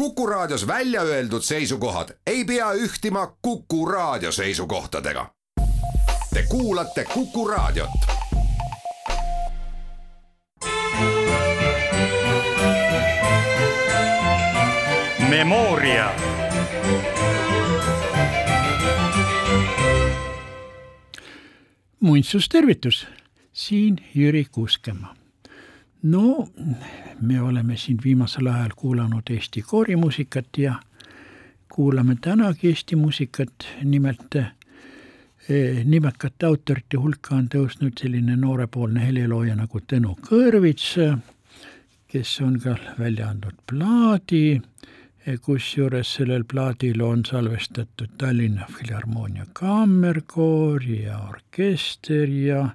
Kuku Raadios välja öeldud seisukohad ei pea ühtima Kuku Raadio seisukohtadega. Te kuulate Kuku Raadiot. Memoria. muinsustervitus, siin Jüri Kuuskemaa. No me oleme siin viimasel ajal kuulanud Eesti koorimuusikat ja kuulame tänagi Eesti muusikat, nimelt eh, nimekate autorite hulka on tõusnud selline noorepoolne helilooja nagu Tõnu Kõrvits, kes on ka välja andnud plaadi, kusjuures sellel plaadil on salvestatud Tallinna Filharmoonia Kammerkoor ja orkester ja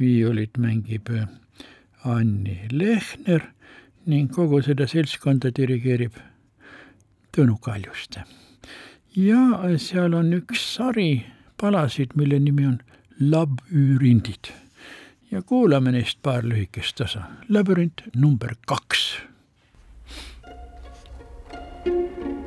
viiulit mängib Anni Lehner ning kogu seda seltskonda dirigeerib Tõnu Kaljuste. ja seal on üks sari palasid, mille nimi on Labürindid ja kuulame neist paar lühikest osa. labürint number kaks kalendrijutt.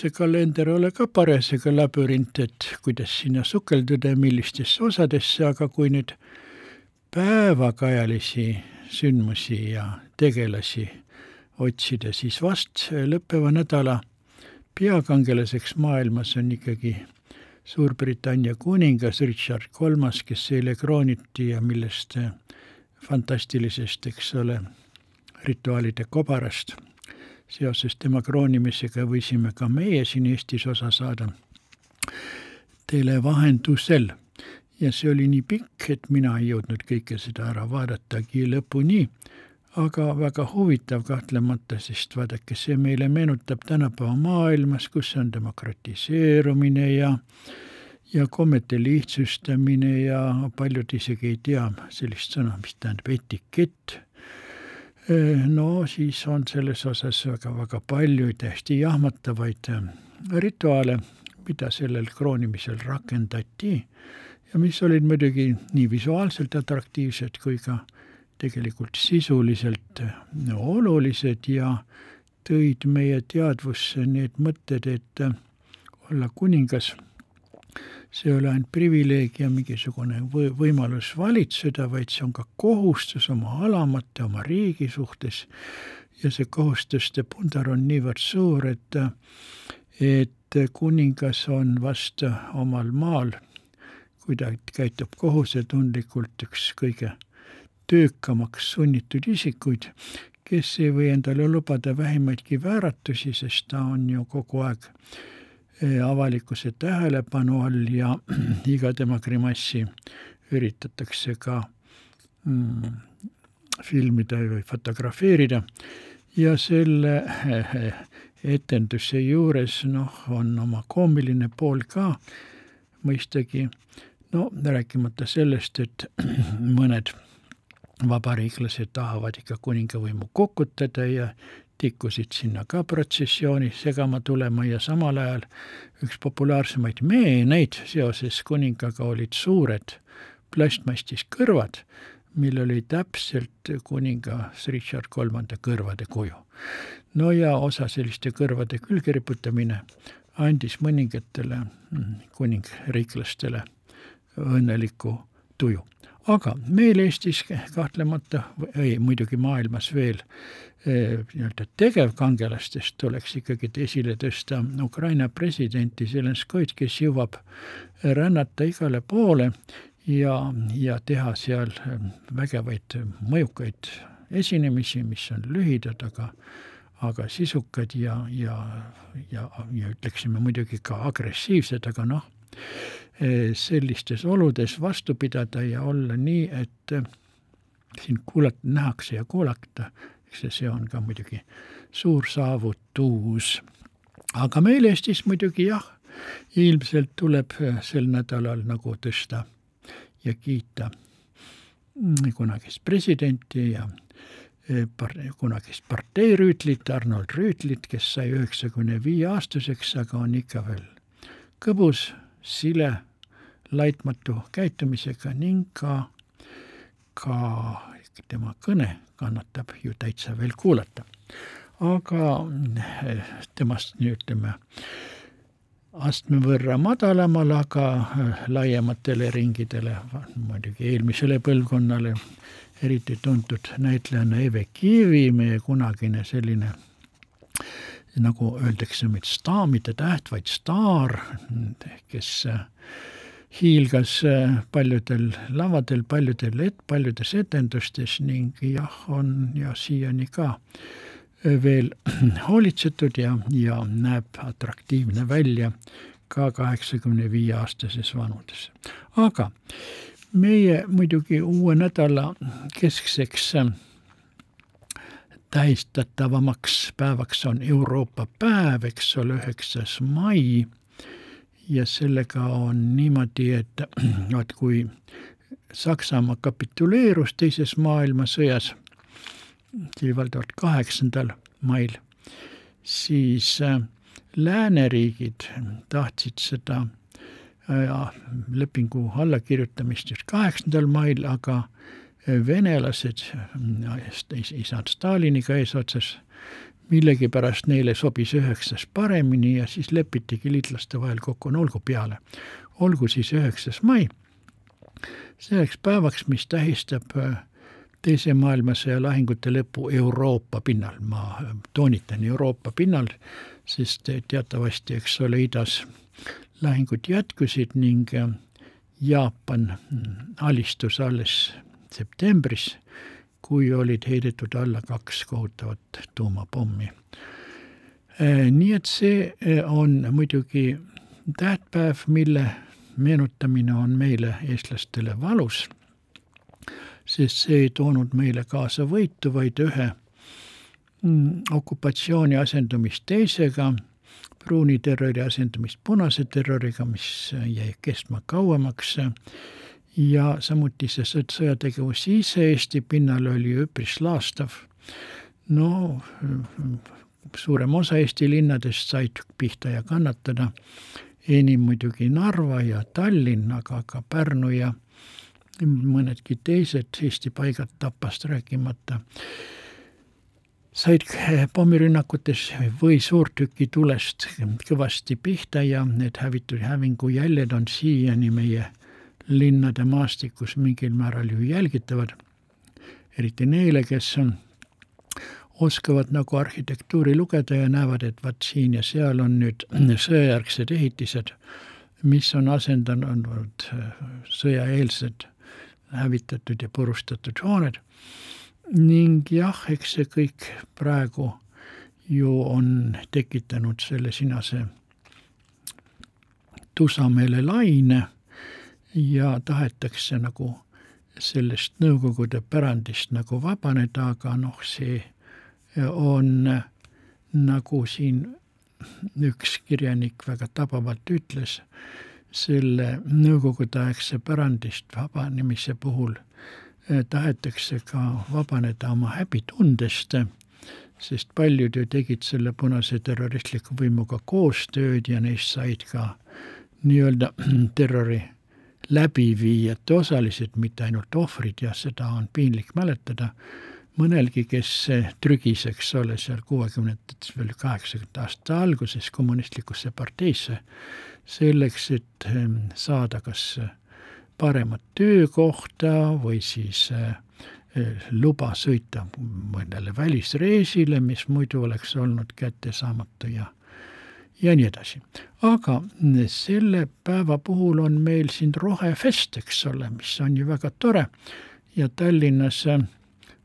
See kalender ole ka parasjagu labürint, et kuidas sinna sukelduda ja millistesse osadesse, aga kui nüüd päevakajalisi sündmusi ja tegelasi otsida, siis vast lõppeva nädala peakangelaseks maailmas on ikkagi Suurbritannia kuningas Richard Kolmas, kes eile krooniti ja millest fantastilisest, eks ole, rituaalide kobarast seoses tema kroonimisega võisime ka meie siin Eestis osa saada televahendusel. ja see oli nii pikk, et mina ei jõudnud kõike seda ära vaadatagi lõpuni, aga väga huvitav kahtlemata, sest vaadake, see meile meenutab tänapäeva maailmas, kus on demokratiseerumine ja ja kommete lihtsustamine ja paljud isegi ei tea sellist sõna, mis tähendab etikett no siis on selles osas väga-väga palju täiesti jahmatavaid rituaale, mida sellel kroonimisel rakendati ja mis olid muidugi nii visuaalselt atraktiivsed kui ka tegelikult sisuliselt no, olulised ja tõid meie teadvusse need mõtted, et olla kuningas see ei ole ainult privileeg ja mingisugune või-, võimalus valitseda, vaid see on ka kohustus oma alamate, oma riigi suhtes. ja see kohustuste pundar on niivõrd suur, et et kuningas on vast omal maal, kui ta käitub kohusetundlikult, üks kõige töökamaks sunnitud isikuid, kes ei või endale lubada vähimaidki vääratusi, sest ta on ju kogu aeg avalikkuse tähelepanu all ja iga tema grimassi üritatakse ka mm, filmida või fotografeerida. Ja selle etenduse juures noh, on oma koomiline pool ka mõistagi, no rääkimata sellest, et mõned vabariiklased tahavad ikka kuningavõimu kukutada ja tikkusid sinna ka protsessiooni segama tulema ja samal ajal üks populaarsemaid meeneid seoses kuningaga olid suured plastmastist kõrvad, mil oli täpselt kuningas Richard Kolmanda kõrvade kuju. no ja osa selliste kõrvade külge riputamine andis mõningatele mm, kuningriiklastele õnneliku tuju. aga meil Eestis kahtlemata, ei muidugi maailmas veel nii-öelda tegevkangelastest tuleks ikkagi esile tõsta Ukraina presidenti Zelenskoid, kes jõuab rännata igale poole ja, ja teha seal vägevaid mõjukaid esinemisi, mis on lühidad, aga aga sisukad ja, ja, ja, ja ütleksime muidugi ka agressiivsed, aga noh, eh, sellistes oludes vastu pidada ja olla nii, et eh, sind kuulata, nähakse ja kuulata, eks see on ka muidugi suur saavutus. aga meil Eestis muidugi jah, ilmselt tuleb eh, sel nädalal nagu tõsta ja kiita mm, kunagist presidenti ja Eh, par-, kunagist parteirüütlit, Arnold Rüütlit, kes sai üheksakümne viie aastaseks, aga on ikka veel kõbus, sile, laitmatu käitumisega ning ka, ka tema kõne kannatab ju täitsa veel kuulata. aga eh, temast ütleme, astme võrra madalamal, aga eh, laiematele ringidele, muidugi eelmisele põlvkonnale eriti tuntud näitlejanna Eve Kivi, meie kunagine selline nagu öeldakse, mitte täht, vaid staar, kes hiilgas paljudel lavadel, paljudel et-, paljudes etendustes ning jah, on ja siiani ka veel hoolitsetud ja, ja näeb atraktiivne välja ka kaheksakümne viie aastases vanuses. aga meie muidugi uue nädala keskseks äh, tähistatavamaks päevaks on Euroopa päev, eks ole, üheksas mai. Ja sellega on niimoodi, et vaat kui Saksamaa kapituleerus teises maailmasõjas, see oli valdavalt kaheksandal mail, siis äh, lääneriigid tahtsid seda lepingu allakirjutamist just kaheksandal mail, aga venelased isand Staliniga eesotsas millegipärast neile sobis üheksas paremini ja siis lepitigi liitlaste vahel kokku, no olgu peale. olgu siis üheksas mai, selleks päevaks, mis tähistab teise maailmasõja lahingute lõpu Euroopa pinnal, ma toonitan Euroopa pinnal, sest teatavasti, eks ole, idas lahingud jätkusid ning äh, Jaapan mm, alistus alles septembris, kui olid heidetud alla kaks kohutavat tuumapommi. Äh, nii et see äh, on muidugi tähtpäev, mille meenutamine on meile, eestlastele, valus, sest see ei toonud meile kaasa võitu, vaid ühe mm, okupatsiooni asendumist teisega pruuni terrori asendamist punase terroriga, mis jäi kestma kauemaks ja samuti see sõjategevus ise Eesti pinnal oli üpris laastav. no suurem osa Eesti linnadest said pihta ja kannatada, enim muidugi Narva ja Tallinn, aga ka Pärnu ja mõnedki teised Eesti paigad Tapast rääkimata said pommirünnakutes või suurtükitulest kõvasti pihta ja need hävitud hävingu jäljed on siiani meie linnade maastikus mingil määral ju jälgitavad, eriti neile, kes on, oskavad nagu arhitektuuri lugeda ja näevad, et vaat siin ja seal on nüüd sõjajärgsed ehitised, mis on asendanud sõjaeelsed hävitatud ja purustatud hooned. Ning jah, eks see kõik praegu ju on tekitanud selle sinase tusameele laine ja tahetakse nagu sellest Nõukogude pärandist nagu vabaneda, aga noh, see on nagu siin üks kirjanik väga tabavalt ütles, selle nõukogudeaegse pärandist vabanemise puhul eh, tahetakse ka vabaneda oma häbitundest, sest paljud ju tegid selle punase terroristliku võimuga koostööd ja neist said ka nii-öelda terrori läbiviijate osalised, mitte ainult ohvrid ja seda on piinlik mäletada mõnelgi, kes trügis, eks ole, seal kuuekümnendates, veel kaheksakümnendate aasta alguses kommunistlikusse parteisse, selleks, et ehm, saada kas paremat töökohta või siis eh, luba sõita mõnele välisreisile, mis muidu oleks olnud kättesaamatu ja ja nii edasi. aga selle päeva puhul on meil siin rohefest, eks ole, mis on ju väga tore ja Tallinnas äh,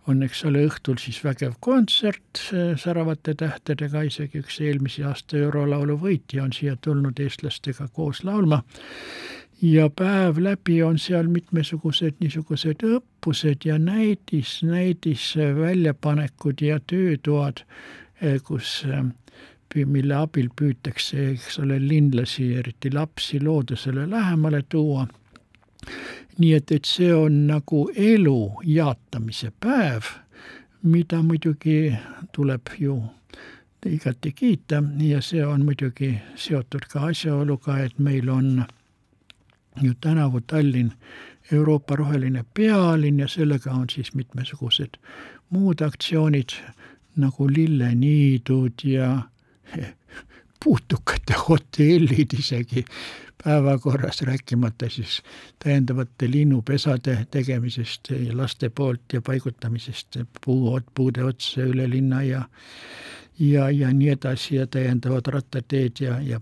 on, eks ole, õhtul siis vägev kontsert Säravate tähtedega, isegi üks eelmise aasta eurolaulu võitja on siia tulnud eestlastega koos laulma. ja päev läbi on seal mitmesugused niisugused õppused ja näidis, näidisväljapanekud ja töötoad, kus, mille abil püütakse, eks ole, linlasi, eriti lapsi loodusele lähemale tuua. Nii et, et see on nagu elu jaatamise päev, mida muidugi tuleb ju igati kiita ja see on muidugi seotud ka asjaoluga, et meil on ju tänavu Tallinn Euroopa roheline pealinn ja sellega on siis mitmesugused muud aktsioonid nagu lilleniidud ja putukate hotellid isegi päevakorras, rääkimata siis täiendavate linnupesade tegemisest laste poolt ja paigutamisest puu, puude otsa üle linna ja ja, ja nii edasi ja täiendavad rattateed ja, ja,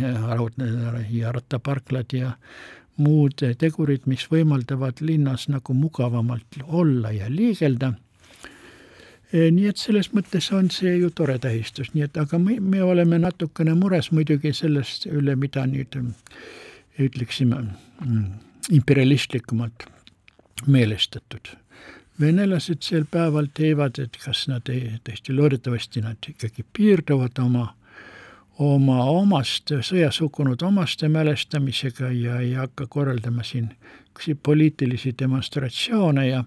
ja, ja rattaparklad ja muud tegurid, mis võimaldavad linnas nagu mugavamalt olla ja liigelda nii et selles mõttes on see ju tore tähistus, nii et aga me, me oleme natukene mures muidugi sellest üle, mida nüüd ütleksime mm, imperialistlikumalt meelestatud. venelased sel päeval teevad, et kas nad ei, tõesti loodetavasti nad ikkagi piirduvad oma, oma omast, sõjas hukkunud omaste mälestamisega ja ei hakka korraldama siin poliitilisi demonstratsioone ja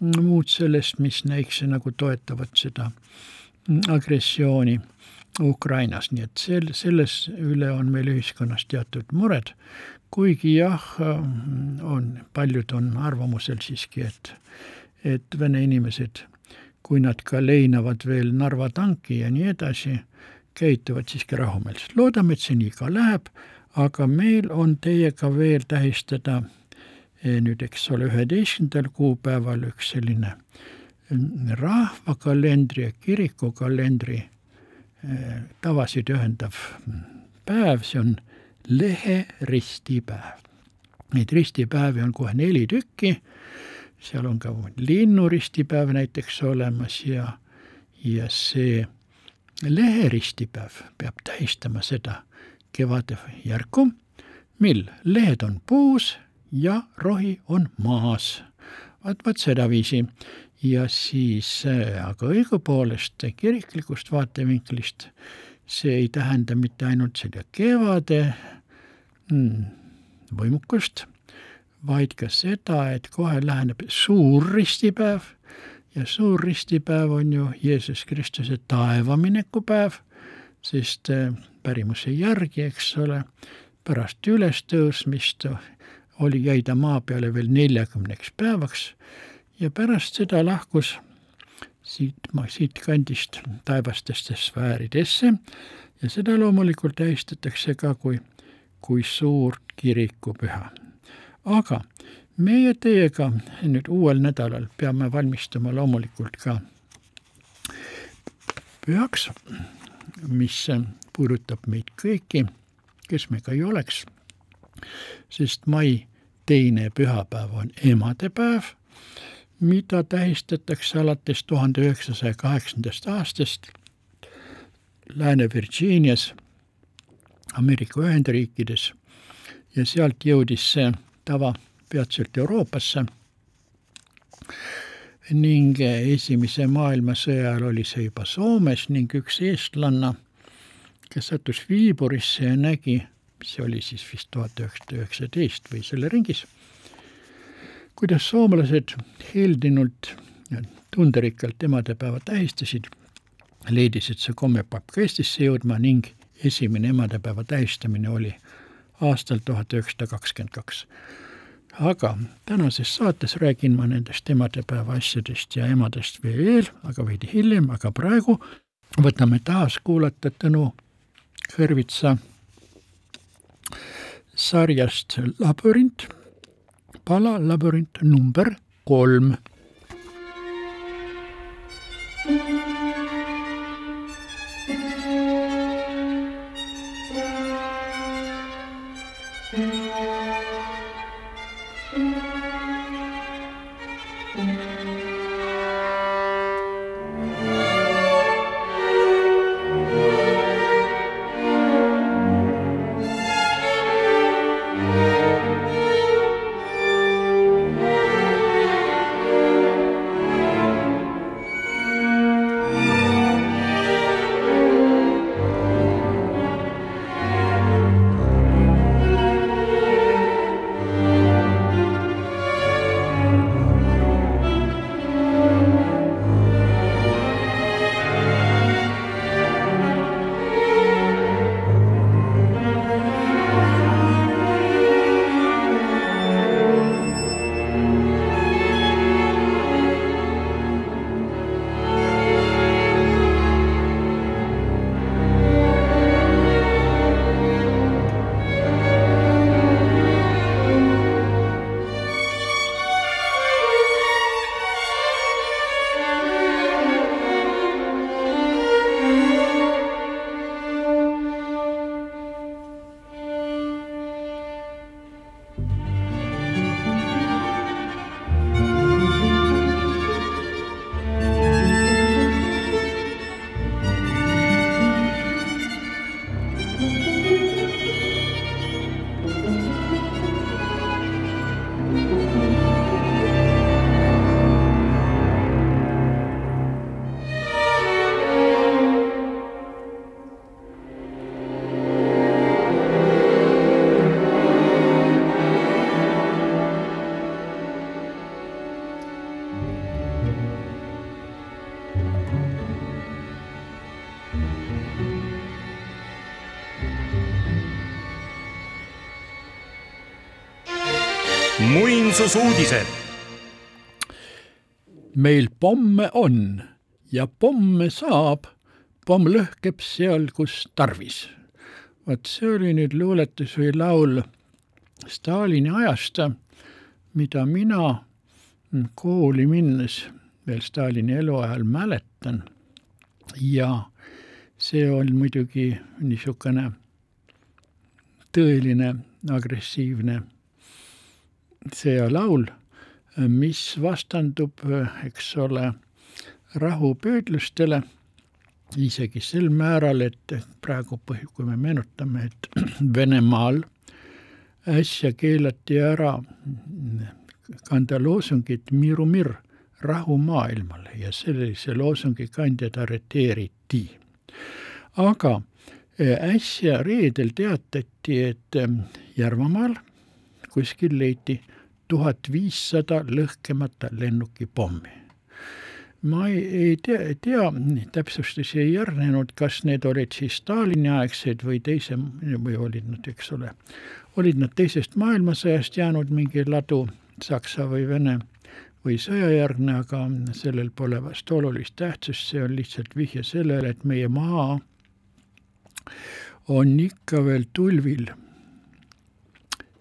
muud sellest, mis näikse nagu toetavad seda agressiooni Ukrainas, nii et sel, selles üle on meil ühiskonnas teatud mured, kuigi jah, on, paljud on arvamusel siiski, et, et vene inimesed, kui nad ka leinavad veel Narva tanki ja nii edasi, käituvad siiski rahumeelselt. loodame, et see nii ka läheb, aga meil on teiega veel tähistada nüüd, eks ole, üheteistkümnendal kuupäeval üks selline mm, rahvakalendri ja kirikukalendri eh, tavasid ühendav mm, päev, see on leheristipäev. Neid ristipäevi on kohe neli tükki, seal on ka linnuristipäev näiteks olemas ja, ja see leheristipäev peab tähistama seda kevadjärku, mil lehed on puus ja rohi on maas. vaat, vaat sedaviisi. ja siis äh, aga õigupoolest kiriklikust vaatevinklist see ei tähenda mitte ainult seda kevade mm, võimukust, vaid ka seda, et kohe läheneb suur ristipäev ja suur ristipäev on ju Jeesus Kristuse taevamineku päev, sest äh, pärimuse järgi, eks ole, pärast ülestõusmist oli, jäi ta maa peale veel neljakümneks päevaks ja pärast seda lahkus siit, siit kandist taevastesse sfääridesse ja seda loomulikult tähistatakse ka kui, kui suurt kirikupüha. aga meie teiega nüüd uuel nädalal peame valmistuma loomulikult ka pühaks, mis puudutab meid kõiki, kes me ka ei oleks, sest mai teine pühapäev on emadepäev, mida tähistatakse alates tuhande üheksasaja kaheksandast aastast Lääne-Virginias, Ameerika Ühendriikides. Ja sealt jõudis see tava peatselt Euroopasse. Ning Esimese maailmasõja ajal oli see juba Soomes ning üks eestlanna, kes sattus Viiburisse ja nägi see oli siis vist tuhat üheksasada üheksateist või selle ringis, kuidas soomlased heldinult tunderikkalt emadepäeva tähistasid, leidis, et see komme peab ka Eestisse jõudma ning esimene emadepäeva tähistamine oli aastal tuhat üheksasada kakskümmend kaks. Aga tänases saates räägin ma nendest emadepäeva asjadest ja emadest veel, aga veidi hiljem, aga praegu võtame taas kuulata Tõnu Kõrvitsa sarjast Labürint, pala labürint number kolm. Muinsusuudised. meil pomme on ja pomme saab, pomm lõhkeb seal, kus tarvis. vot see oli nüüd luuletus või laul Stalini ajast, mida mina kooli minnes veel Stalini eluajal mäletan ja see on muidugi niisugune tõeline agressiivne sõjalaul, mis vastandub, eks ole, rahupüüdlustele isegi sel määral, et praegu, kui me meenutame, et Venemaal äsja keelati ära kanda loosungit Miru mir, rahu maailmale ja sellise loosungi kandjad arreteeriti. aga äsja reedel teatati, et Järvamaal kuskil leiti tuhat viissada lõhkemata lennukipommi. ma ei, ei tea, tea, täpsustusi ei järgnenud, kas need olid siis Stalini aegsed või teise, või olid nad, eks ole, olid nad teisest maailmasõjast jäänud mingi ladu, Saksa või Vene või sõjajärgne, aga sellel pole vast olulist tähtsust, see on lihtsalt vihje sellele, et meie maa on ikka veel tulvil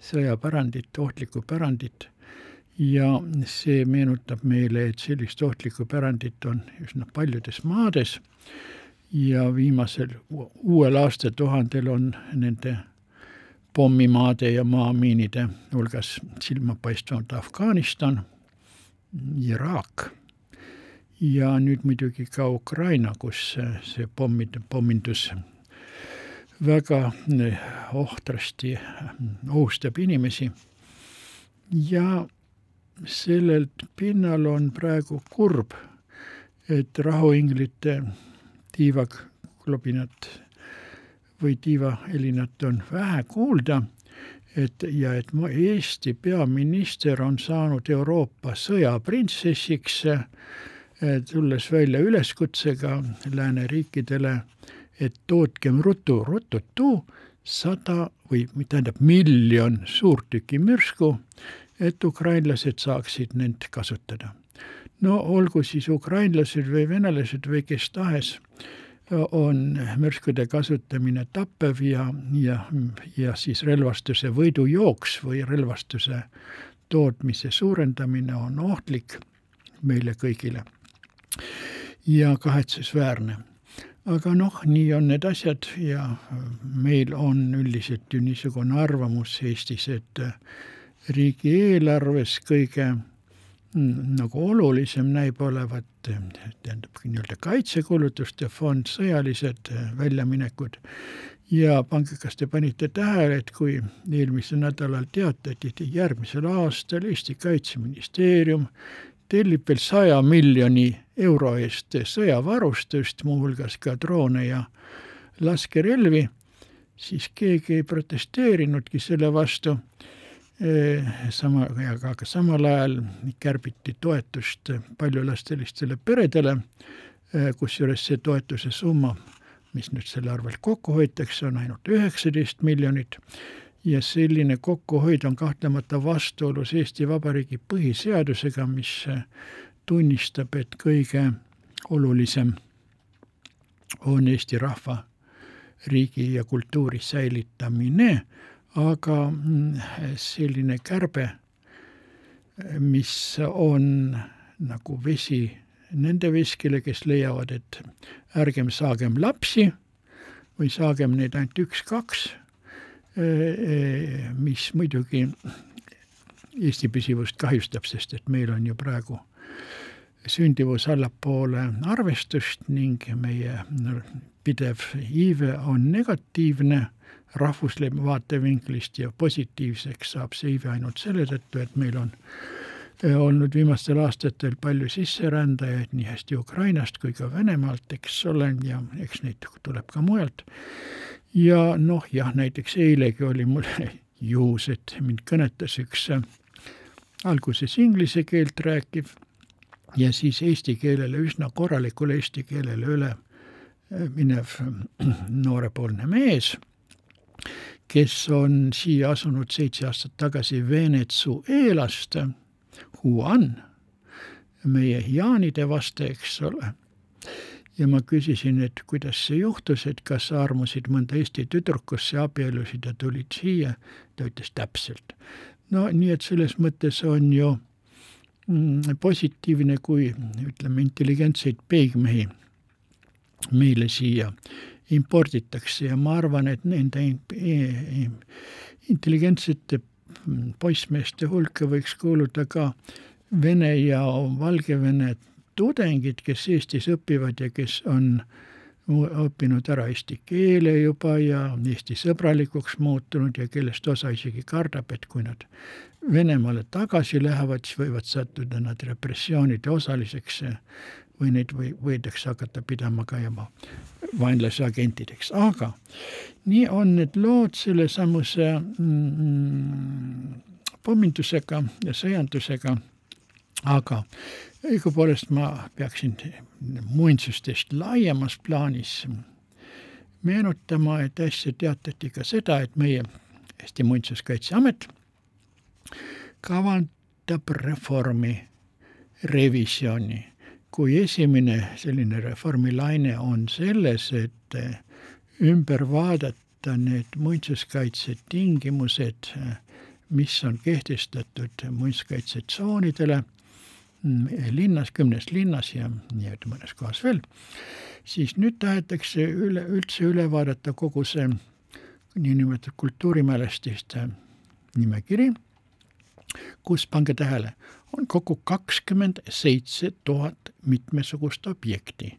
sõjapärandit, ohtlikku pärandit. Ja see meenutab meile, et sellist ohtlikku pärandit on üsna paljudes maades. Ja viimasel uuel aastatuhandel on nende pommimaade ja maamiinide hulgas silmapaistvamad Afganistan, Iraak. Ja nüüd muidugi ka Ukraina, kus see pommide, pommindus väga ohtrasti ohustab inimesi. Ja sellelt pinnal on praegu kurb, et rahuinglite tiivaklobinat või tiivahelinat on vähe kuulda, et ja et Eesti peaminister on saanud Euroopa sõjaprintsessiks, tulles välja üleskutsega lääneriikidele, et tootkem ruttu, rututu sada või tähendab miljon suurtükimürsku, et ukrainlased saaksid neid kasutada. no olgu siis ukrainlased või venelased või kes tahes, on mürskude kasutamine tappev ja, ja, ja siis relvastuse võidujooks või relvastuse tootmise suurendamine on ohtlik meile kõigile ja kahetsusväärne aga noh, nii on need asjad ja meil on üldiselt ju niisugune arvamus Eestis, et riigieelarves kõige mm, nagu olulisem näib olevat, tähendab nii-öelda kaitsekulutuste fond, sõjalised väljaminekud. Ja pange, kas te panite tähele, et kui eelmisel nädalal teatati, et järgmisel aastal Eesti Kaitseministeerium tellib veel saja miljoni euro eest sõjavarustust, muuhulgas ka droone ja laskerelvi, siis keegi ei protesteerinudki selle vastu. sama, aga ka samal ajal kärbiti toetust paljulapselistele peredele, kusjuures see toetuse summa, mis nüüd selle arvelt kokku hoitakse, on ainult üheksateist miljonit ja selline kokkuhoid on kahtlemata vastuolus Eesti Vabariigi põhiseadusega, mis tunnistab, et kõige olulisem on Eesti rahva, riigi ja kultuuri säilitamine, aga mm, selline kärbe, mis on nagu vesi nende veskile, kes leiavad, et ärgem saagem lapsi või saagem neid ainult üks-kaks mis muidugi Eesti püsivust kahjustab, sest et meil on ju praegu sündivus allapoole arvestust ning meie pidev iive on negatiivne rahvusliku vaatevinklist ja positiivseks saab see iive ainult selle tõttu, et meil on olnud viimastel aastatel palju sisserändajaid nii hästi Ukrainast kui ka Venemaalt, eks ole, ja eks neid tuleb ka mujalt ja noh, jah, näiteks eilegi oli mul juhus, et mind kõnetas üks äh, alguses inglise keelt rääkiv ja siis eesti keelele, üsna korralikule eesti keelele üle äh, minev noorepoolne mees, kes on siia asunud seitse aastat tagasi Venezuelast, Juan, meie jaanide vaste, eks ole ja ma küsisin, et kuidas see juhtus, et kas sa armusid mõnda Eesti tüdrukusse, abiellusid ja tulid siia, ta ütles täpselt. no nii, et selles mõttes on ju mm, positiivne, kui ütleme, intelligentseid peigmehi meile siia imporditakse ja ma arvan, et nende intelligentsete poissmeeste hulka võiks kuuluda ka Vene ja Valgevene tudengid, kes Eestis õpivad ja kes on õppinud ära eesti keele juba ja Eesti sõbralikuks muutunud ja kellest osa isegi kardab, et kui nad Venemaale tagasi lähevad, siis võivad sattuda nad repressioonide osaliseks või neid või võidakse hakata pidama ka juba vaenlase agentideks, aga nii on need lood sellesamuse mm, pommindusega ja sõjandusega, aga õigupoolest ma peaksin muinsustest laiemas plaanis meenutama, et äsja teatati ka seda, et meie Eesti Muinsuskaitseamet kavandab reformi revisjoni. kui esimene selline reformilaine on selles, et ümber vaadata need muinsuskaitse tingimused, mis on kehtestatud muinsuskaitsetsoonidele linnas, kümnes linnas ja nii-öelda mõnes kohas veel, siis nüüd tahetakse üle, üldse üle vaadata kogu see niinimetatud kultuurimälestiste nimekiri, kus, pange tähele, on kokku kakskümmend seitse tuhat mitmesugust objekti,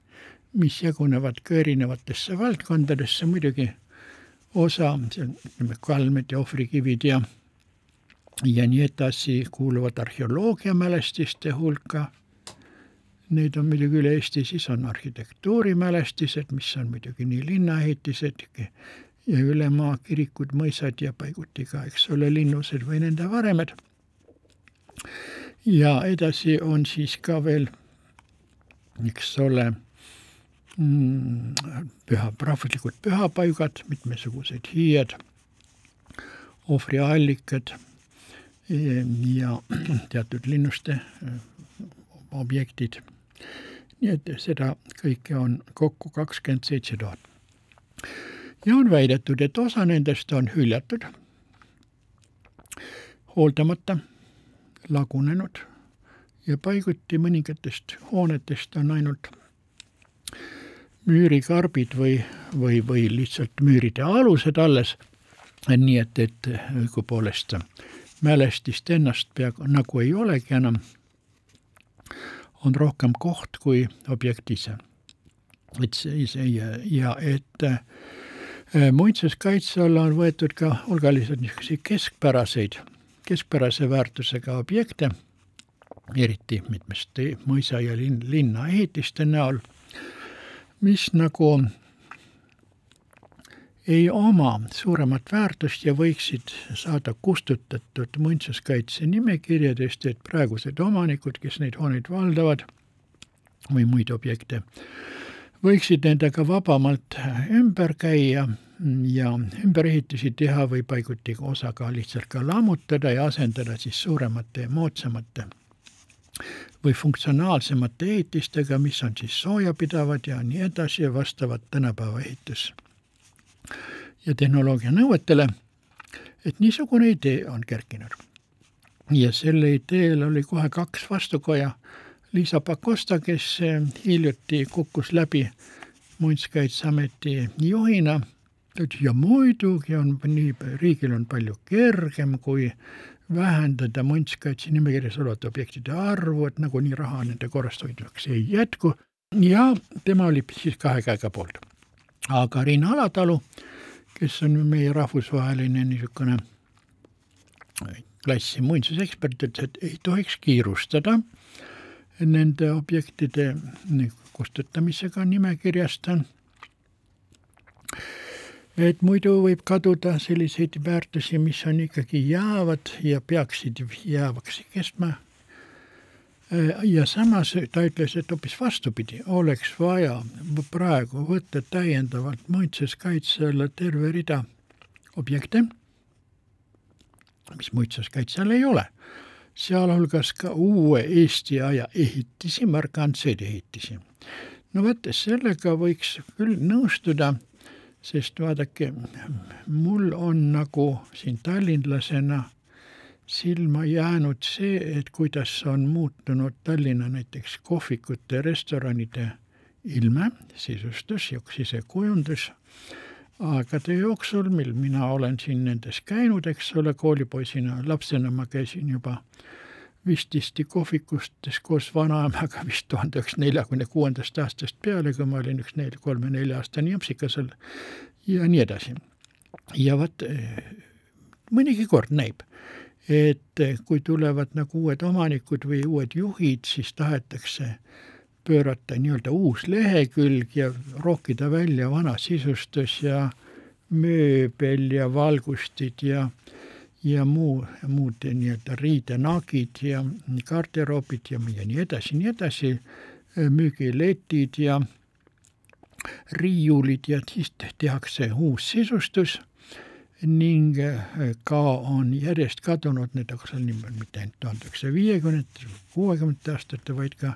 mis jagunevad ka erinevatesse valdkondadesse, muidugi osa, on, ütleme, kalmed ja ohvrikivid ja ja nii edasi kuuluvad arheoloogiamälestiste hulka. Neid on muidugi üle Eesti, siis on arhitektuurimälestised, mis on muidugi nii linnaehitised, ja ülemaa kirikud, mõisad ja paiguti ka, eks ole, linnused või nende varemed. ja edasi on siis ka veel, eks ole mm, püha, rahvuslikud pühapaigad, mitmesugused hiied, ohvriallikad ja teatud linnuste objektid. nii et seda kõike on kokku kakskümmend seitse tuhat. ja on väidetud, et osa nendest on hüljatud, hooldamata, lagunenud ja paiguti mõningatest hoonetest on ainult müürikarbid või, või, või lihtsalt müüride alused alles, nii et, et õigupoolest mälestist ennast peaaegu nagu ei olegi enam on rohkem koht kui objekt ise. et see ja, ja et äh, muinsuskaitse alla on võetud ka hulgaliselt niisuguseid keskpäraseid, keskpärase väärtusega objekte, eriti mitmest mõisa ja linn, linnaehitiste näol, mis nagu ei oma suuremat väärtust ja võiksid saada kustutatud muinsuskaitse nimekirjadest, et praegused omanikud, kes neid hooneid valdavad või muid objekte, võiksid nendega vabamalt ümber käia ja ümberehitusi teha või paiguti osa ka lihtsalt ka lammutada ja asendada siis suuremate, moodsamate või funktsionaalsemate ehitistega, mis on siis soojapidavad ja nii edasi vastavad tänapäeva ehitus ja tehnoloogia nõuetele, et niisugune idee on kerkinud. ja selle ideel oli kohe kaks vastukoja, Liisa Pakosta, kes hiljuti kukkus läbi Muinsuskaitseameti juhina, ta ütles ja muidugi on nii, riigil on palju kergem, kui vähendada muinsuskaitse nimekirjas olevate objektide arvu, et nagunii raha nende korrashoidmiseks ei jätku ja tema oli siis kahe käega poolt. aga Riina Alatalu kes on meie rahvusvaheline niisugune klassi muinsusekspert, ütles, et ei tohiks kiirustada nende objektide kustutamisega nimekirjast. et muidu võib kaduda selliseid väärtusi, mis on ikkagi jäävad ja peaksid jäävaks kestma ja samas ta ütles, et hoopis vastupidi, oleks vaja praegu võtta täiendavalt muinsuskaitse alla terve rida objekte, mis muinsuskaitse all ei ole, sealhulgas ka uue Eesti aja ehitisi, markantseid ehitisi. no vot, sellega võiks küll nõustuda, sest vaadake, mul on nagu siin tallinlasena silma jäänud see, et kuidas on muutunud Tallinna näiteks kohvikute, restoranide ilme, sisustus, sisekujundus aegade jooksul, mil mina olen siin nendes käinud, eks ole, koolipoisina, lapsena ma käisin juba vististi kohvikustes koos vanaemaga vist tuhande üheksasaja neljakümne kuuendast aastast peale, kui ma olin üks nel-, kolme-nelja-aastane japsikas seal ja nii edasi. ja vot mõnigi kord näib, et kui tulevad nagu uued omanikud või uued juhid, siis tahetakse pöörata nii-öelda uus lehekülg ja rookida välja vana sisustus ja mööbel ja valgustid ja ja muu, muud nii-öelda riidenagid ja garderoobid ja, ja nii edasi, nii edasi, müügiletid ja riiulid ja siis tehakse uus sisustus ning äh, ka on järjest kadunud need, seal mitte ainult tuhande üheksasaja viiekümnendate, kuuekümnendate aastate, vaid ka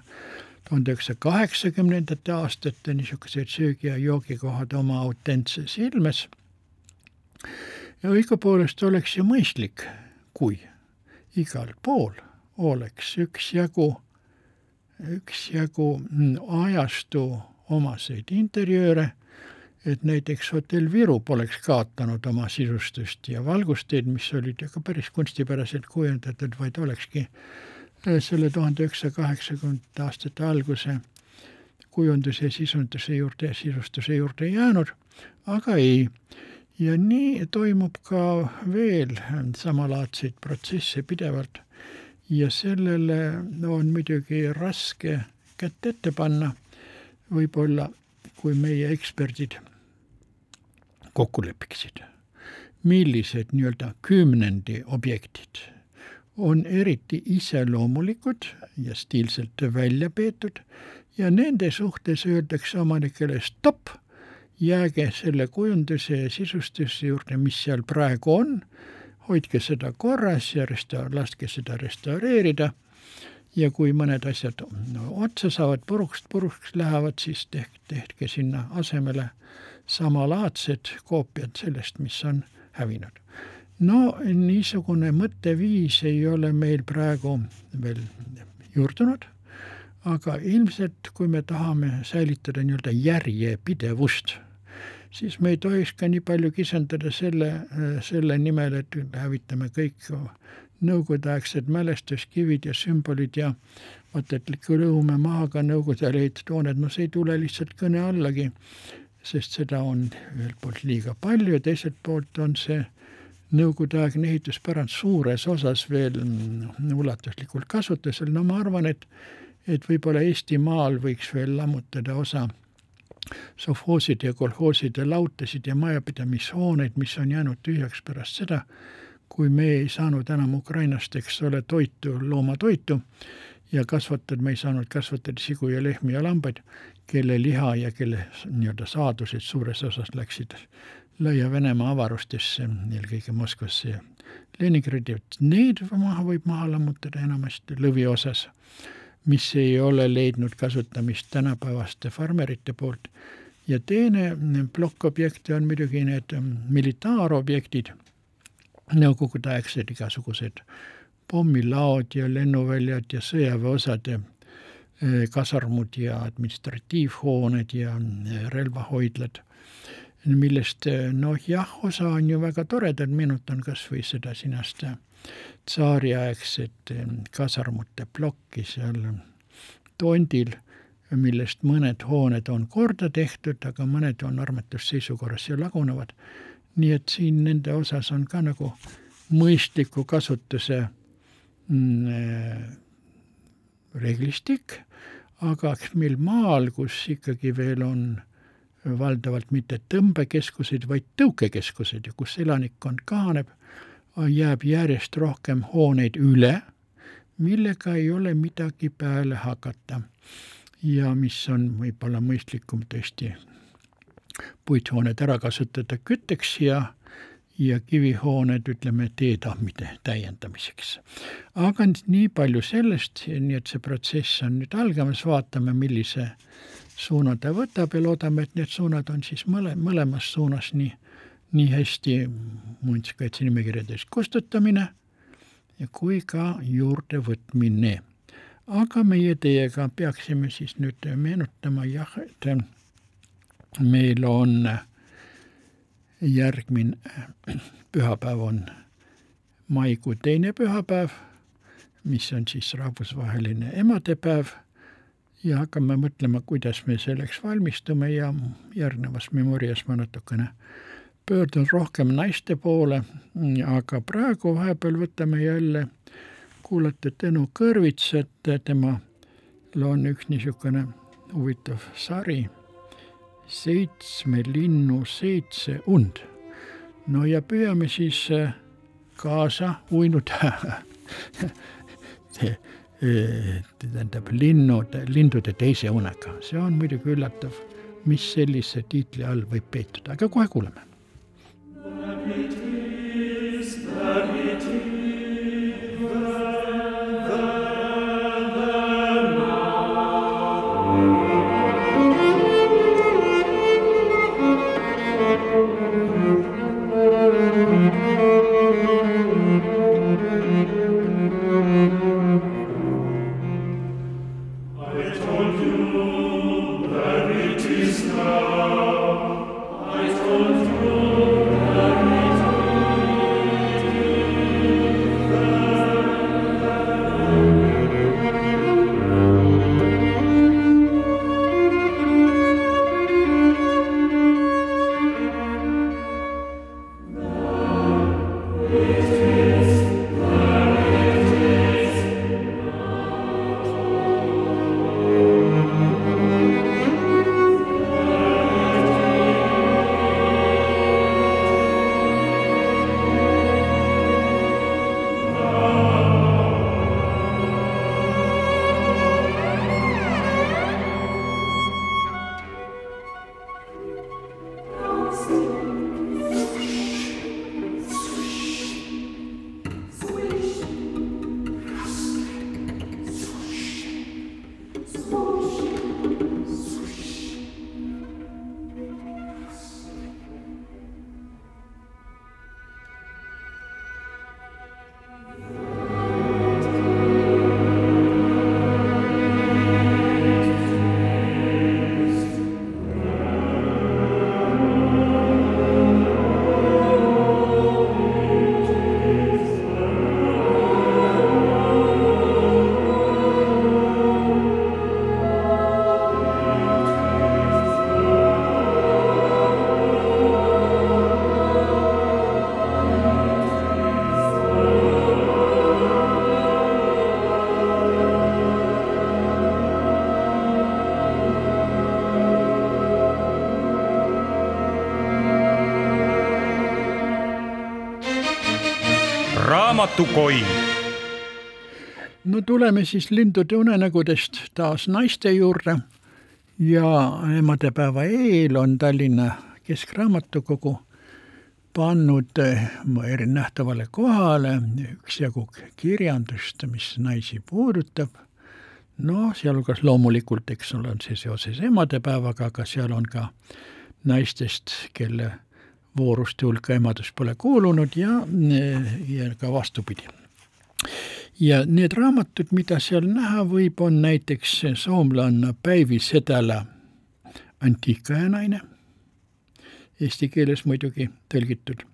tuhande üheksasaja kaheksakümnendate aastate niisugused söögi- ja joogikohad oma autentses ilmes. ja õigupoolest oleks ju mõistlik, kui igal pool oleks üksjagu, üksjagu mm, ajastu omaseid interjööre et näiteks hotell Viru poleks kaotanud oma sisustust ja valgusteid, mis olid ka päris kunstipäraselt kujundatud, vaid olekski äh, selle tuhande üheksasaja kaheksakümnendate aastate alguse kujunduse sisunduse juurde ja sisustuse juurde jäänud, aga ei. ja nii toimub ka veel samalaadseid protsesse pidevalt ja sellele on muidugi raske kätt ette panna, võib-olla kui meie eksperdid kokku lepiksid, millised nii-öelda kümnendi objektid on eriti iseloomulikud ja stiilselt välja peetud ja nende suhtes öeldakse omanikele stopp, jääge selle kujunduse ja sisustuse juurde, mis seal praegu on, hoidke seda korras ja resta-, laske seda restaureerida. Ja kui mõned asjad no, otsa saavad, puruks, puruks lähevad, siis tehke, tehke sinna asemele samalaadsed koopiad sellest, mis on hävinud. no niisugune mõtteviis ei ole meil praegu veel juurdunud, aga ilmselt, kui me tahame säilitada nii-öelda järjepidevust, siis me ei tohiks ka nii palju kisendada selle, selle nimel, et hävitame kõik nõukogudeaegsed mälestuskivid ja sümbolid ja vaata, et lõhume maha ka Nõukogude Ajal ehitatud hooned, no see ei tule lihtsalt kõne allagi, sest seda on ühelt poolt liiga palju ja teiselt poolt on see nõukogudeaegne ehituspärand suures osas veel mm, ulatuslikult kasutusel, no ma arvan, et et võib-olla Eestimaal võiks veel lammutada osa sovhooside ja kolhooside lautasid ja majapidamishooneid, mis on jäänud tühjaks pärast seda, kui me ei saanud enam Ukrainast, eks ole, toitu, loomatoitu ja kasvatada, me ei saanud kasvatada sigu ja lehmi ja lambaid, kelle liha ja kelle nii-öelda saadused suures osas läksid Lõia-Venemaa avarustesse, eelkõige Moskvasse ja Leningradi, et neid maha võib maha lammutada enamasti lõviosas, mis ei ole leidnud kasutamist tänapäevaste farmerite poolt. ja teine plokk objekte on muidugi need militaarobjektid nõukogudeaegsed igasugused pommilaod ja lennuväljad ja sõjaväeosade eh, kasarmud ja administratiivhooned ja eh, relvahoidlad, millest eh, noh, jah, osa on ju väga toredad, meenutan kas või seda sinast tsaariaegset kasarmute plokki seal tondil, millest mõned hooned on korda tehtud, aga mõned on armetusseisukorras ja lagunevad. Nii et siin nende osas on ka nagu mõistliku kasutuse äh, reeglistik, aga meil maal, kus ikkagi veel on valdavalt mitte tõmbekeskused, vaid tõukekeskused ja kus elanikkond kahaneb, jääb järjest rohkem hooneid üle, millega ei ole midagi peale hakata. Ja mis on võib-olla mõistlikum tõesti puithooned ära kasutada kütteks ja ja kivihooned, ütleme, teetammide täiendamiseks. aga nii palju sellest, nii et see protsess on nüüd algamas, vaatame, millise suuna ta võtab ja loodame, et need suunad on siis mõle, mõlemas suunas nii, nii hästi muinsuskaitse nimekirjadest kustutamine kui ka juurdevõtmine. aga meie teiega peaksime siis nüüd meenutama jah, et meil on järgmine pühapäev on maikuu teine pühapäev, mis on siis rahvusvaheline emadepäev. Ja hakkame mõtlema, kuidas me selleks valmistume ja järgnevas Memorias ma natukene pöördun rohkem naiste poole, aga praegu vahepeal võtame jälle kuulata Tõnu Kõrvitsat, temal on üks niisugune huvitav sari seitsme linnu seitse und. no ja püüame siis äh, kaasa uinuda tähendab linnude, lindude teise unega, see on muidugi üllatav, mis sellise tiitli all võib peetuda, aga kohe kuuleme. is now. I told you raamatukoin. no tuleme siis lindude unenägudest taas naiste juurde ja emadepäeva eel on Tallinna Keskraamatukogu pannud erinähtavale kohale üksjagu kirjandust, mis naisi puudutab. noh, sealhulgas loomulikult, eks ole, on see seoses emadepäevaga, aga seal on ka naistest, kelle vooruste hulka emadus pole kuulunud ja, ja ka vastupidi. ja need raamatud, mida seal näha võib, on näiteks soomlanna Päivi Sedala Antiikaja naine, eesti keeles muidugi tõlgitud,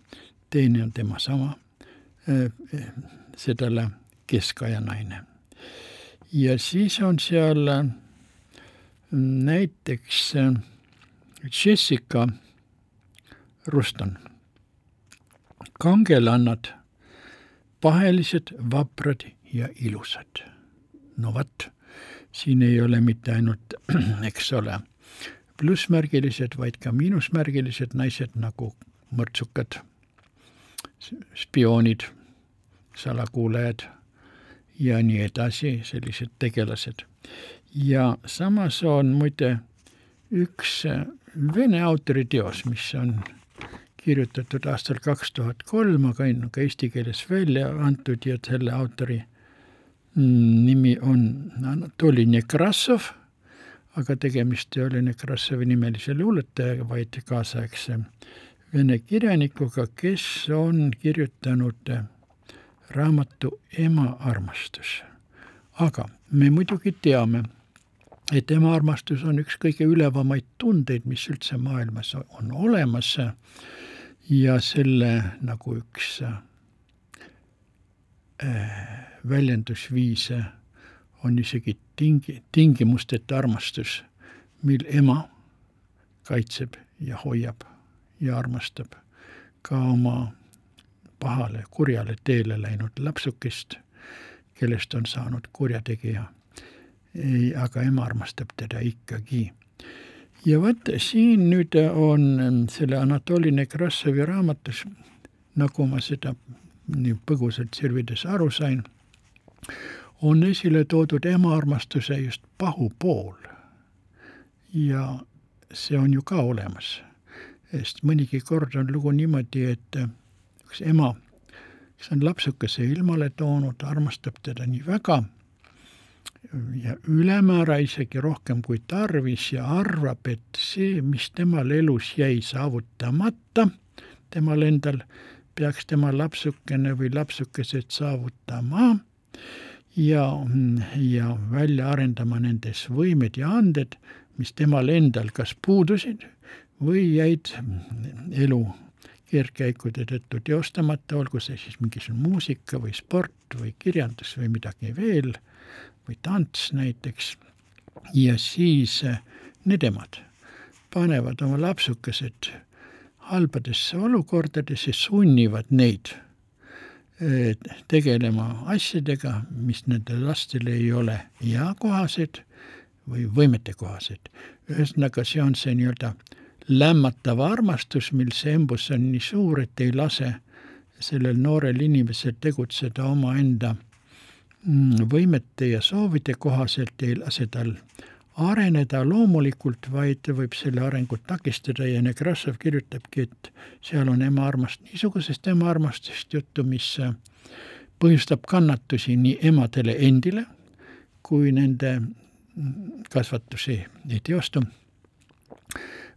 teine on tema sama, Sedala Keskaja naine. ja siis on seal näiteks Jessica Ruston. kangelannad, pahelised, vaprad ja ilusad. no vot, siin ei ole mitte ainult, eks ole, plussmärgilised, vaid ka miinusmärgilised naised nagu mõrtsukad, spioonid, salakuulajad ja nii edasi, sellised tegelased. ja samas on muide üks vene autori teos, mis on kirjutatud aastal kaks tuhat kolm, aga on ka eesti keeles välja antud ja selle autori mm, nimi on Anatoli Nekrassov, aga tegemist ei ole Nekrassovi nimelise luuletajaga, vaid kaasaegse vene kirjanikuga, kes on kirjutanud raamatu Ema armastus. aga me muidugi teame, et ema armastus on üks kõige ülevamaid tundeid, mis üldse maailmas on olemas ja selle nagu üks äh, väljendusviise on isegi tingi, tingimusteta armastus, mil ema kaitseb ja hoiab ja armastab ka oma pahale, kurjale teele läinud lapsukest, kellest on saanud kurjategija. ei, aga ema armastab teda ikkagi ja vot siin nüüd on selle Anatoli Nekrassovi raamatus, nagu ma seda nii põgusalt sirvides aru sain, on esile toodud emaarmastuse just pahupool. ja see on ju ka olemas, sest mõnigi kord on lugu niimoodi, et üks ema, kes on lapsukese ilmale toonud, armastab teda nii väga ja ülemäära isegi rohkem kui tarvis ja arvab, et see, mis temal elus jäi saavutamata, temal endal peaks tema lapsukene või lapsukesed saavutama ja, ja välja arendama nendes võimed ja anded, mis temal endal kas puudusid või jäid elu keerdkäikude tõttu teostamata, olgu see siis mingisugune muusika või sport või kirjandus või midagi veel või tants näiteks ja siis eh, need emad panevad oma lapsukesed halbadesse olukordadesse, sunnivad neid eh, tegelema asjadega, mis nendele lastele ei ole eakohased või võimetekohased. ühesõnaga, see on see nii-öelda lämmatav armastus, mil see embus on nii suur, et ei lase sellel noorel inimesel tegutseda omaenda võimete ja soovide kohaselt ei lase tal areneda. Loomulikult, vaid võib selle arengut takistada ja Nekrassov kirjutabki, et seal on ema armast, niisugusest ema armastust juttu, mis põhjustab kannatusi nii emadele endile kui nende mm, kasvatusi ei teostu.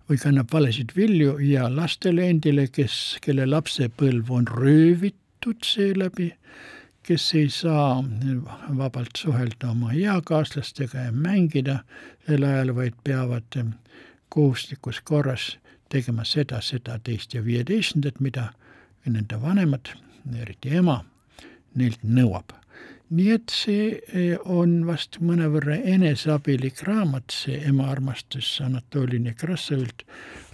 Või kannab valesid vilju ja lastele endile, kes, kelle lapsepõlv on röövitud seeläbi kes ei saa vabalt suhelda oma eakaaslastega ja mängida sel ajal, vaid peavad kohustuslikus korras tegema seda, seda, teist ja viieteistkümnendat, mida nende vanemad, eriti ema, neilt nõuab. nii et see on vast mõnevõrra eneseabilik raamat, see Ema armastus Anatoli Nekrassovilt,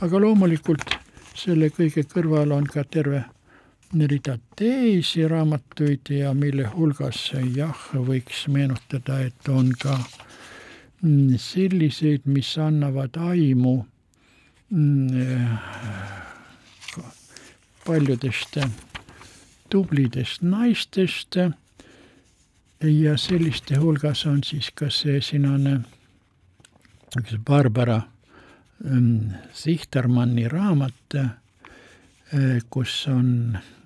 aga loomulikult selle kõige kõrval on ka terve rida teisi raamatuid ja mille hulgas jah, võiks meenutada, et on ka mm, selliseid, mis annavad aimu mm, paljudest tublidest naistest. Ja selliste hulgas on siis ka see sinane üks Barbara ähm, Sichtermanni raamat, äh, kus on mm,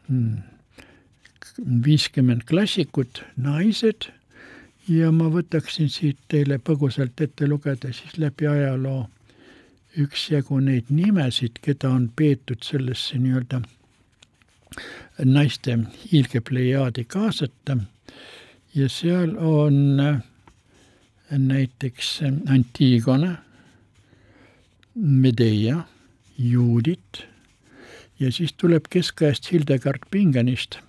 viiskümmend klassikut, naised ja ma võtaksin siit teile põgusalt ette lugeda siis läbi ajaloo üksjagu neid nimesid, keda on peetud sellesse nii-öelda naiste hiilgepleiaadi kaasata. Ja seal on näiteks Antigone, Medea, Juudit ja siis tuleb keskajast Hildegard Pingenist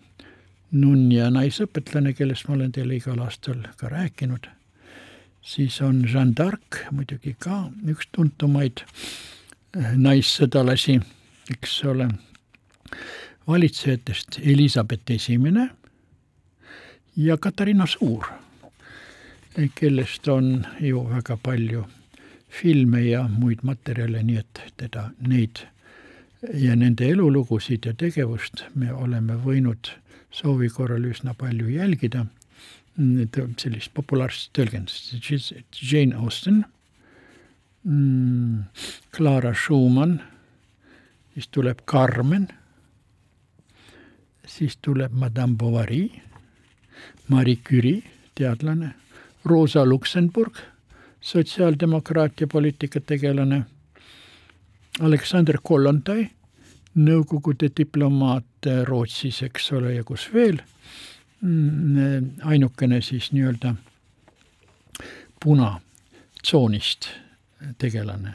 nunn ja naisõpetlane, kellest ma olen teile igal aastal ka rääkinud, siis on Jeanne d'Arc muidugi ka üks tuntumaid eh, naissõdalasi, eks ole, valitsejatest Elizabeth Esimene ja Katariina Suur, kellest on ju väga palju filme ja muid materjale, nii et teda, neid ja nende elulugusid ja tegevust me oleme võinud soovi korral üsna palju jälgida. Sellist populaarset tõlgendust, Jane Austen, mm, Clara Schumann, siis tuleb Carmen, siis tuleb Madame Bovary, Marie Curie, teadlane, Rosa Luxemburg, sotsiaaldemokraatia poliitikategelane, Aleksander Kollontai Nõukogude diplomaat Rootsis, eks ole, ja kus veel, mm, ainukene siis nii-öelda punatsoonist tegelane.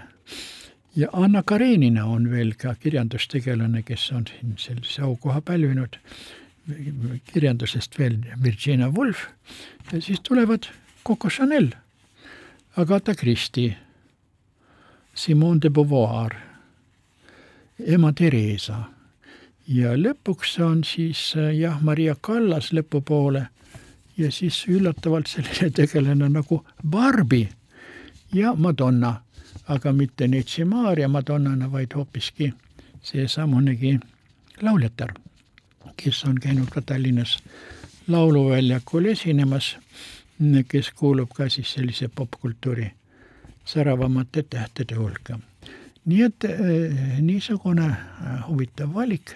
ja Anna Karenina on veel ka kirjandustegelane, kes on siin sellise aukoha pälvinud, kirjandusest veel Virginia Woolf ja siis tulevad Coco Chanel, Agatha Christie, Simone de Beauvoir ema Theresa. ja lõpuks on siis jah, Maria Kallas lõpupoole ja siis üllatavalt selline tegelane nagu Barbi ja Madonna, aga mitte Neitsi Maarja Madonnana, vaid hoopiski seesamunegi lauljatar, kes on käinud ka Tallinnas lauluväljakul esinemas, kes kuulub ka siis sellise popkultuuri säravamate tähtede hulka nii et eh, niisugune eh, huvitav valik.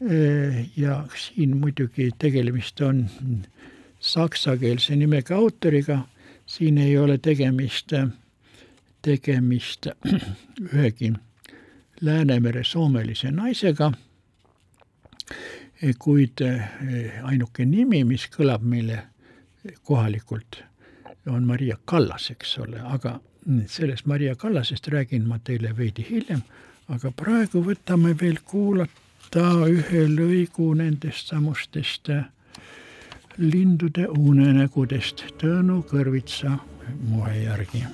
Eh, ja siin muidugi tegemist on saksakeelse nimega autoriga, siin ei ole tegemist, tegemist ühegi Läänemere soomelise naisega, kuid ainuke nimi, mis kõlab meile kohalikult, on Maria Kallas, eks ole, aga sellest Maria Kallasest räägin ma teile veidi hiljem, aga praegu võtame veel kuulata ühe lõigu nendest samustest lindude unenägudest Tõnu Kõrvitsa moe järgi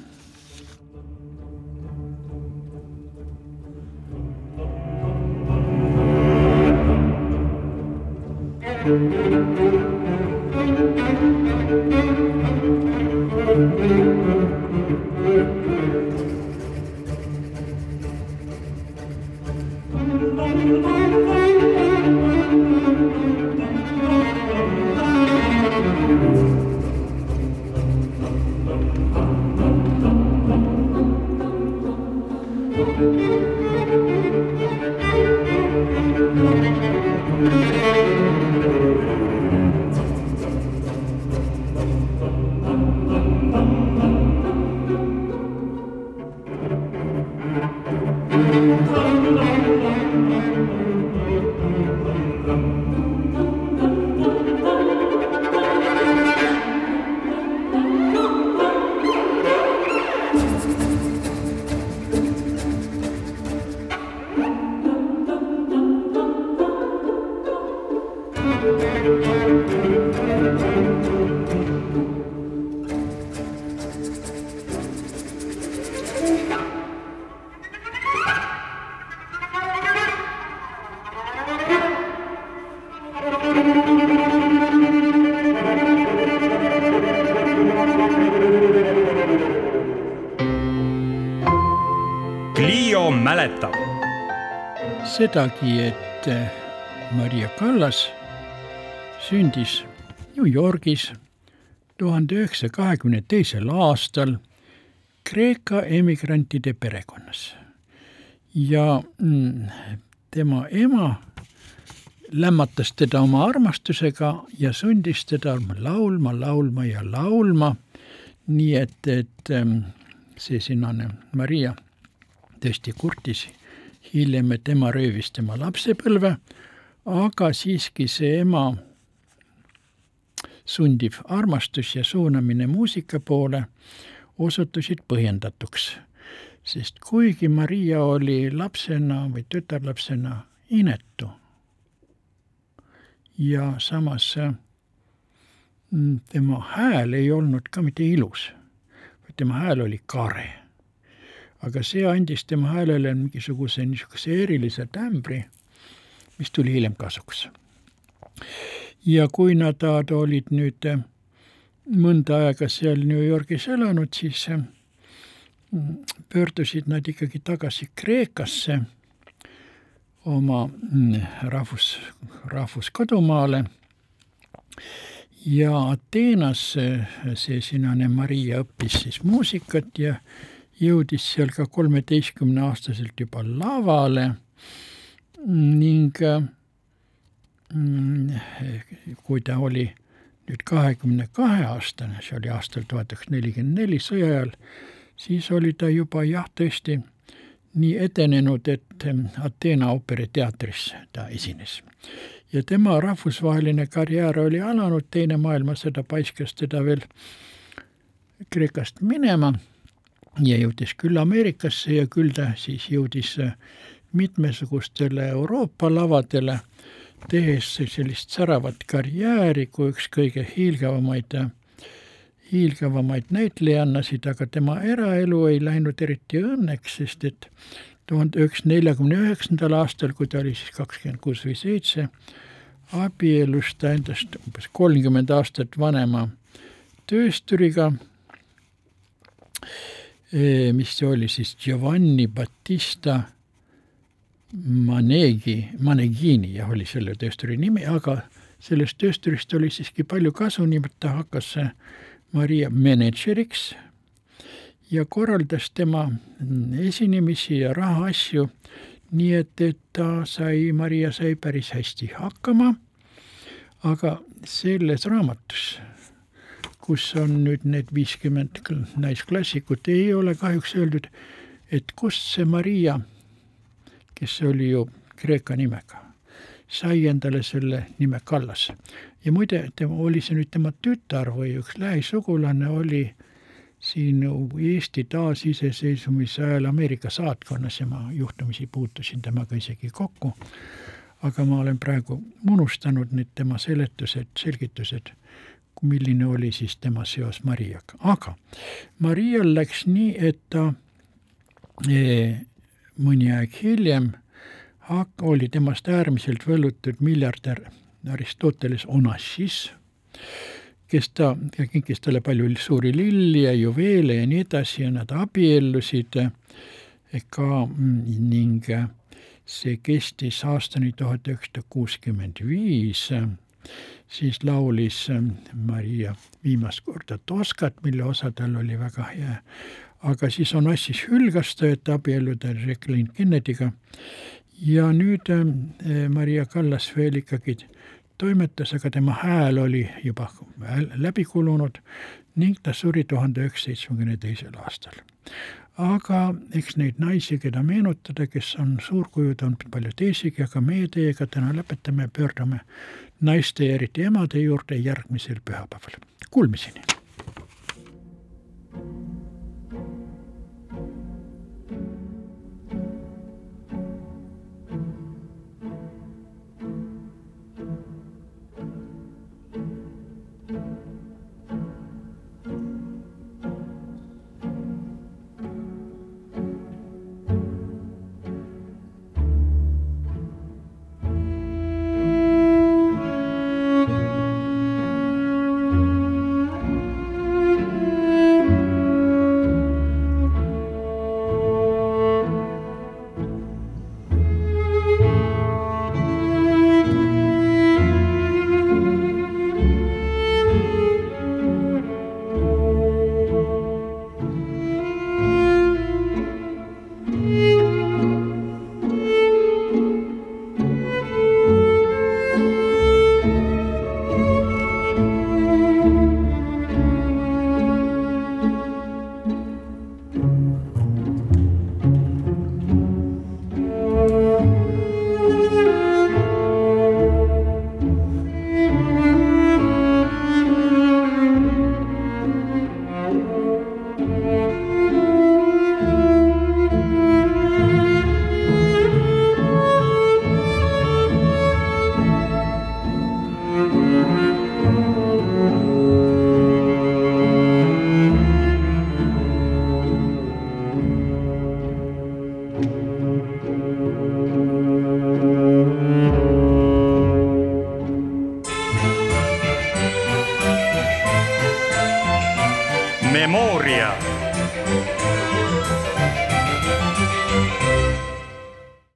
Música sedagi, et Maria Kallas sündis New Yorgis tuhande üheksasaja kahekümne teisel aastal Kreeka emigrantide perekonnas. ja mm, tema ema lämmatas teda oma armastusega ja sundis teda laulma, laulma ja laulma, nii et, et mm, see sinane Maria tõesti kurtis hiljem, et ema röövis tema lapsepõlve, aga siiski see ema sundiv armastus ja suunamine muusika poole osutusid põhjendatuks, sest kuigi Maria oli lapsena või tütarlapsena inetu ja samas mm, tema hääl ei olnud ka mitte ilus, vaid tema hääl oli kare. Aga see andis tema häälele mingisuguse niisuguse erilise tämbri, mis tuli hiljem kasuks. Ja kui nad olid nüüd mõnda aega seal New Yorgis elanud, siis äh, pöördusid nad ikkagi tagasi Kreekasse, oma mm, rahvus, rahvuskodumaale ja Ateenas see sinane Maria õppis siis muusikat ja jõudis seal ka kolmeteistkümneaastaselt juba lavale ning Mm, kui ta oli nüüd kahekümne kahe aastane, see oli aastal tuhat üheksasada nelikümmend neli sõja ajal, siis oli ta juba jah, tõesti nii edenenud, et Ateena ooperiteatris ta esines. ja tema rahvusvaheline karjäär oli alanud, Teine maailmasõda paiskas teda veel Kreekast minema ja jõudis küll Ameerikasse ja küll ta siis jõudis mitmesugustele Euroopa lavadele tehes sellist säravat karjääri kui üks kõige hiilgavamaid, hiilgavamaid näitlejannasid, aga tema eraelu ei läinud eriti õnneks, sest et tuhande üheksasaja neljakümne üheksandal aastal, kui ta oli siis kakskümmend kuus või seitse, abiellus ta endast umbes kolmkümmend aastat vanema töösturiga, mis oli siis? Giovanni Battista Manegi, Manegini jah, oli selle töösturi nimi, aga sellest töösturist oli siiski palju kasu, nimelt ta hakkas Maria mänedžeriks ja korraldas tema esinemisi ja rahaasju, nii et, et ta sai, Maria sai päris hästi hakkama, aga selles raamatus, kus on nüüd need viiskümmend naisklassikut, ei ole kahjuks öeldud, et kust see Maria kes oli ju Kreeka nimega, sai endale selle nime Kallas. ja muide, tema, oli see nüüd tema tütar või üks lähisugulane, oli siin Eesti taasiseseisvumise ajal Ameerika saatkonnas ja ma juhtumisi puutusin temaga isegi kokku, aga ma olen praegu unustanud need tema seletused, selgitused, milline oli siis tema seos Mariaga, aga Marial läks nii, et ta e, mõni aeg hiljem oli temast äärmiselt võllutud miljardär Aristoteles Onassis, kes ta, kinkis talle palju suuri lilli ja juveele ja nii edasi ja nad abiellusid ka ning see kestis aastani tuhat üheksasada kuuskümmend viis, siis laulis Maria viimast korda Toskat, mille osa tal oli väga hea aga siis Onassis hülgas ta, et abielluda Jacqueline Kennedy'ga ja nüüd äh, Maria Kallas veel ikkagi toimetas, aga tema hääl oli juba läbi kulunud ning ta suri tuhande üheksasaja seitsmekümne teisel aastal. aga eks neid naisi, keda meenutada, kes on suurkujud, on palju teisigi, aga meie teiega täna lõpetame, pöördume naiste ja eriti emade juurde järgmisel pühapäeval. Kuulmiseni!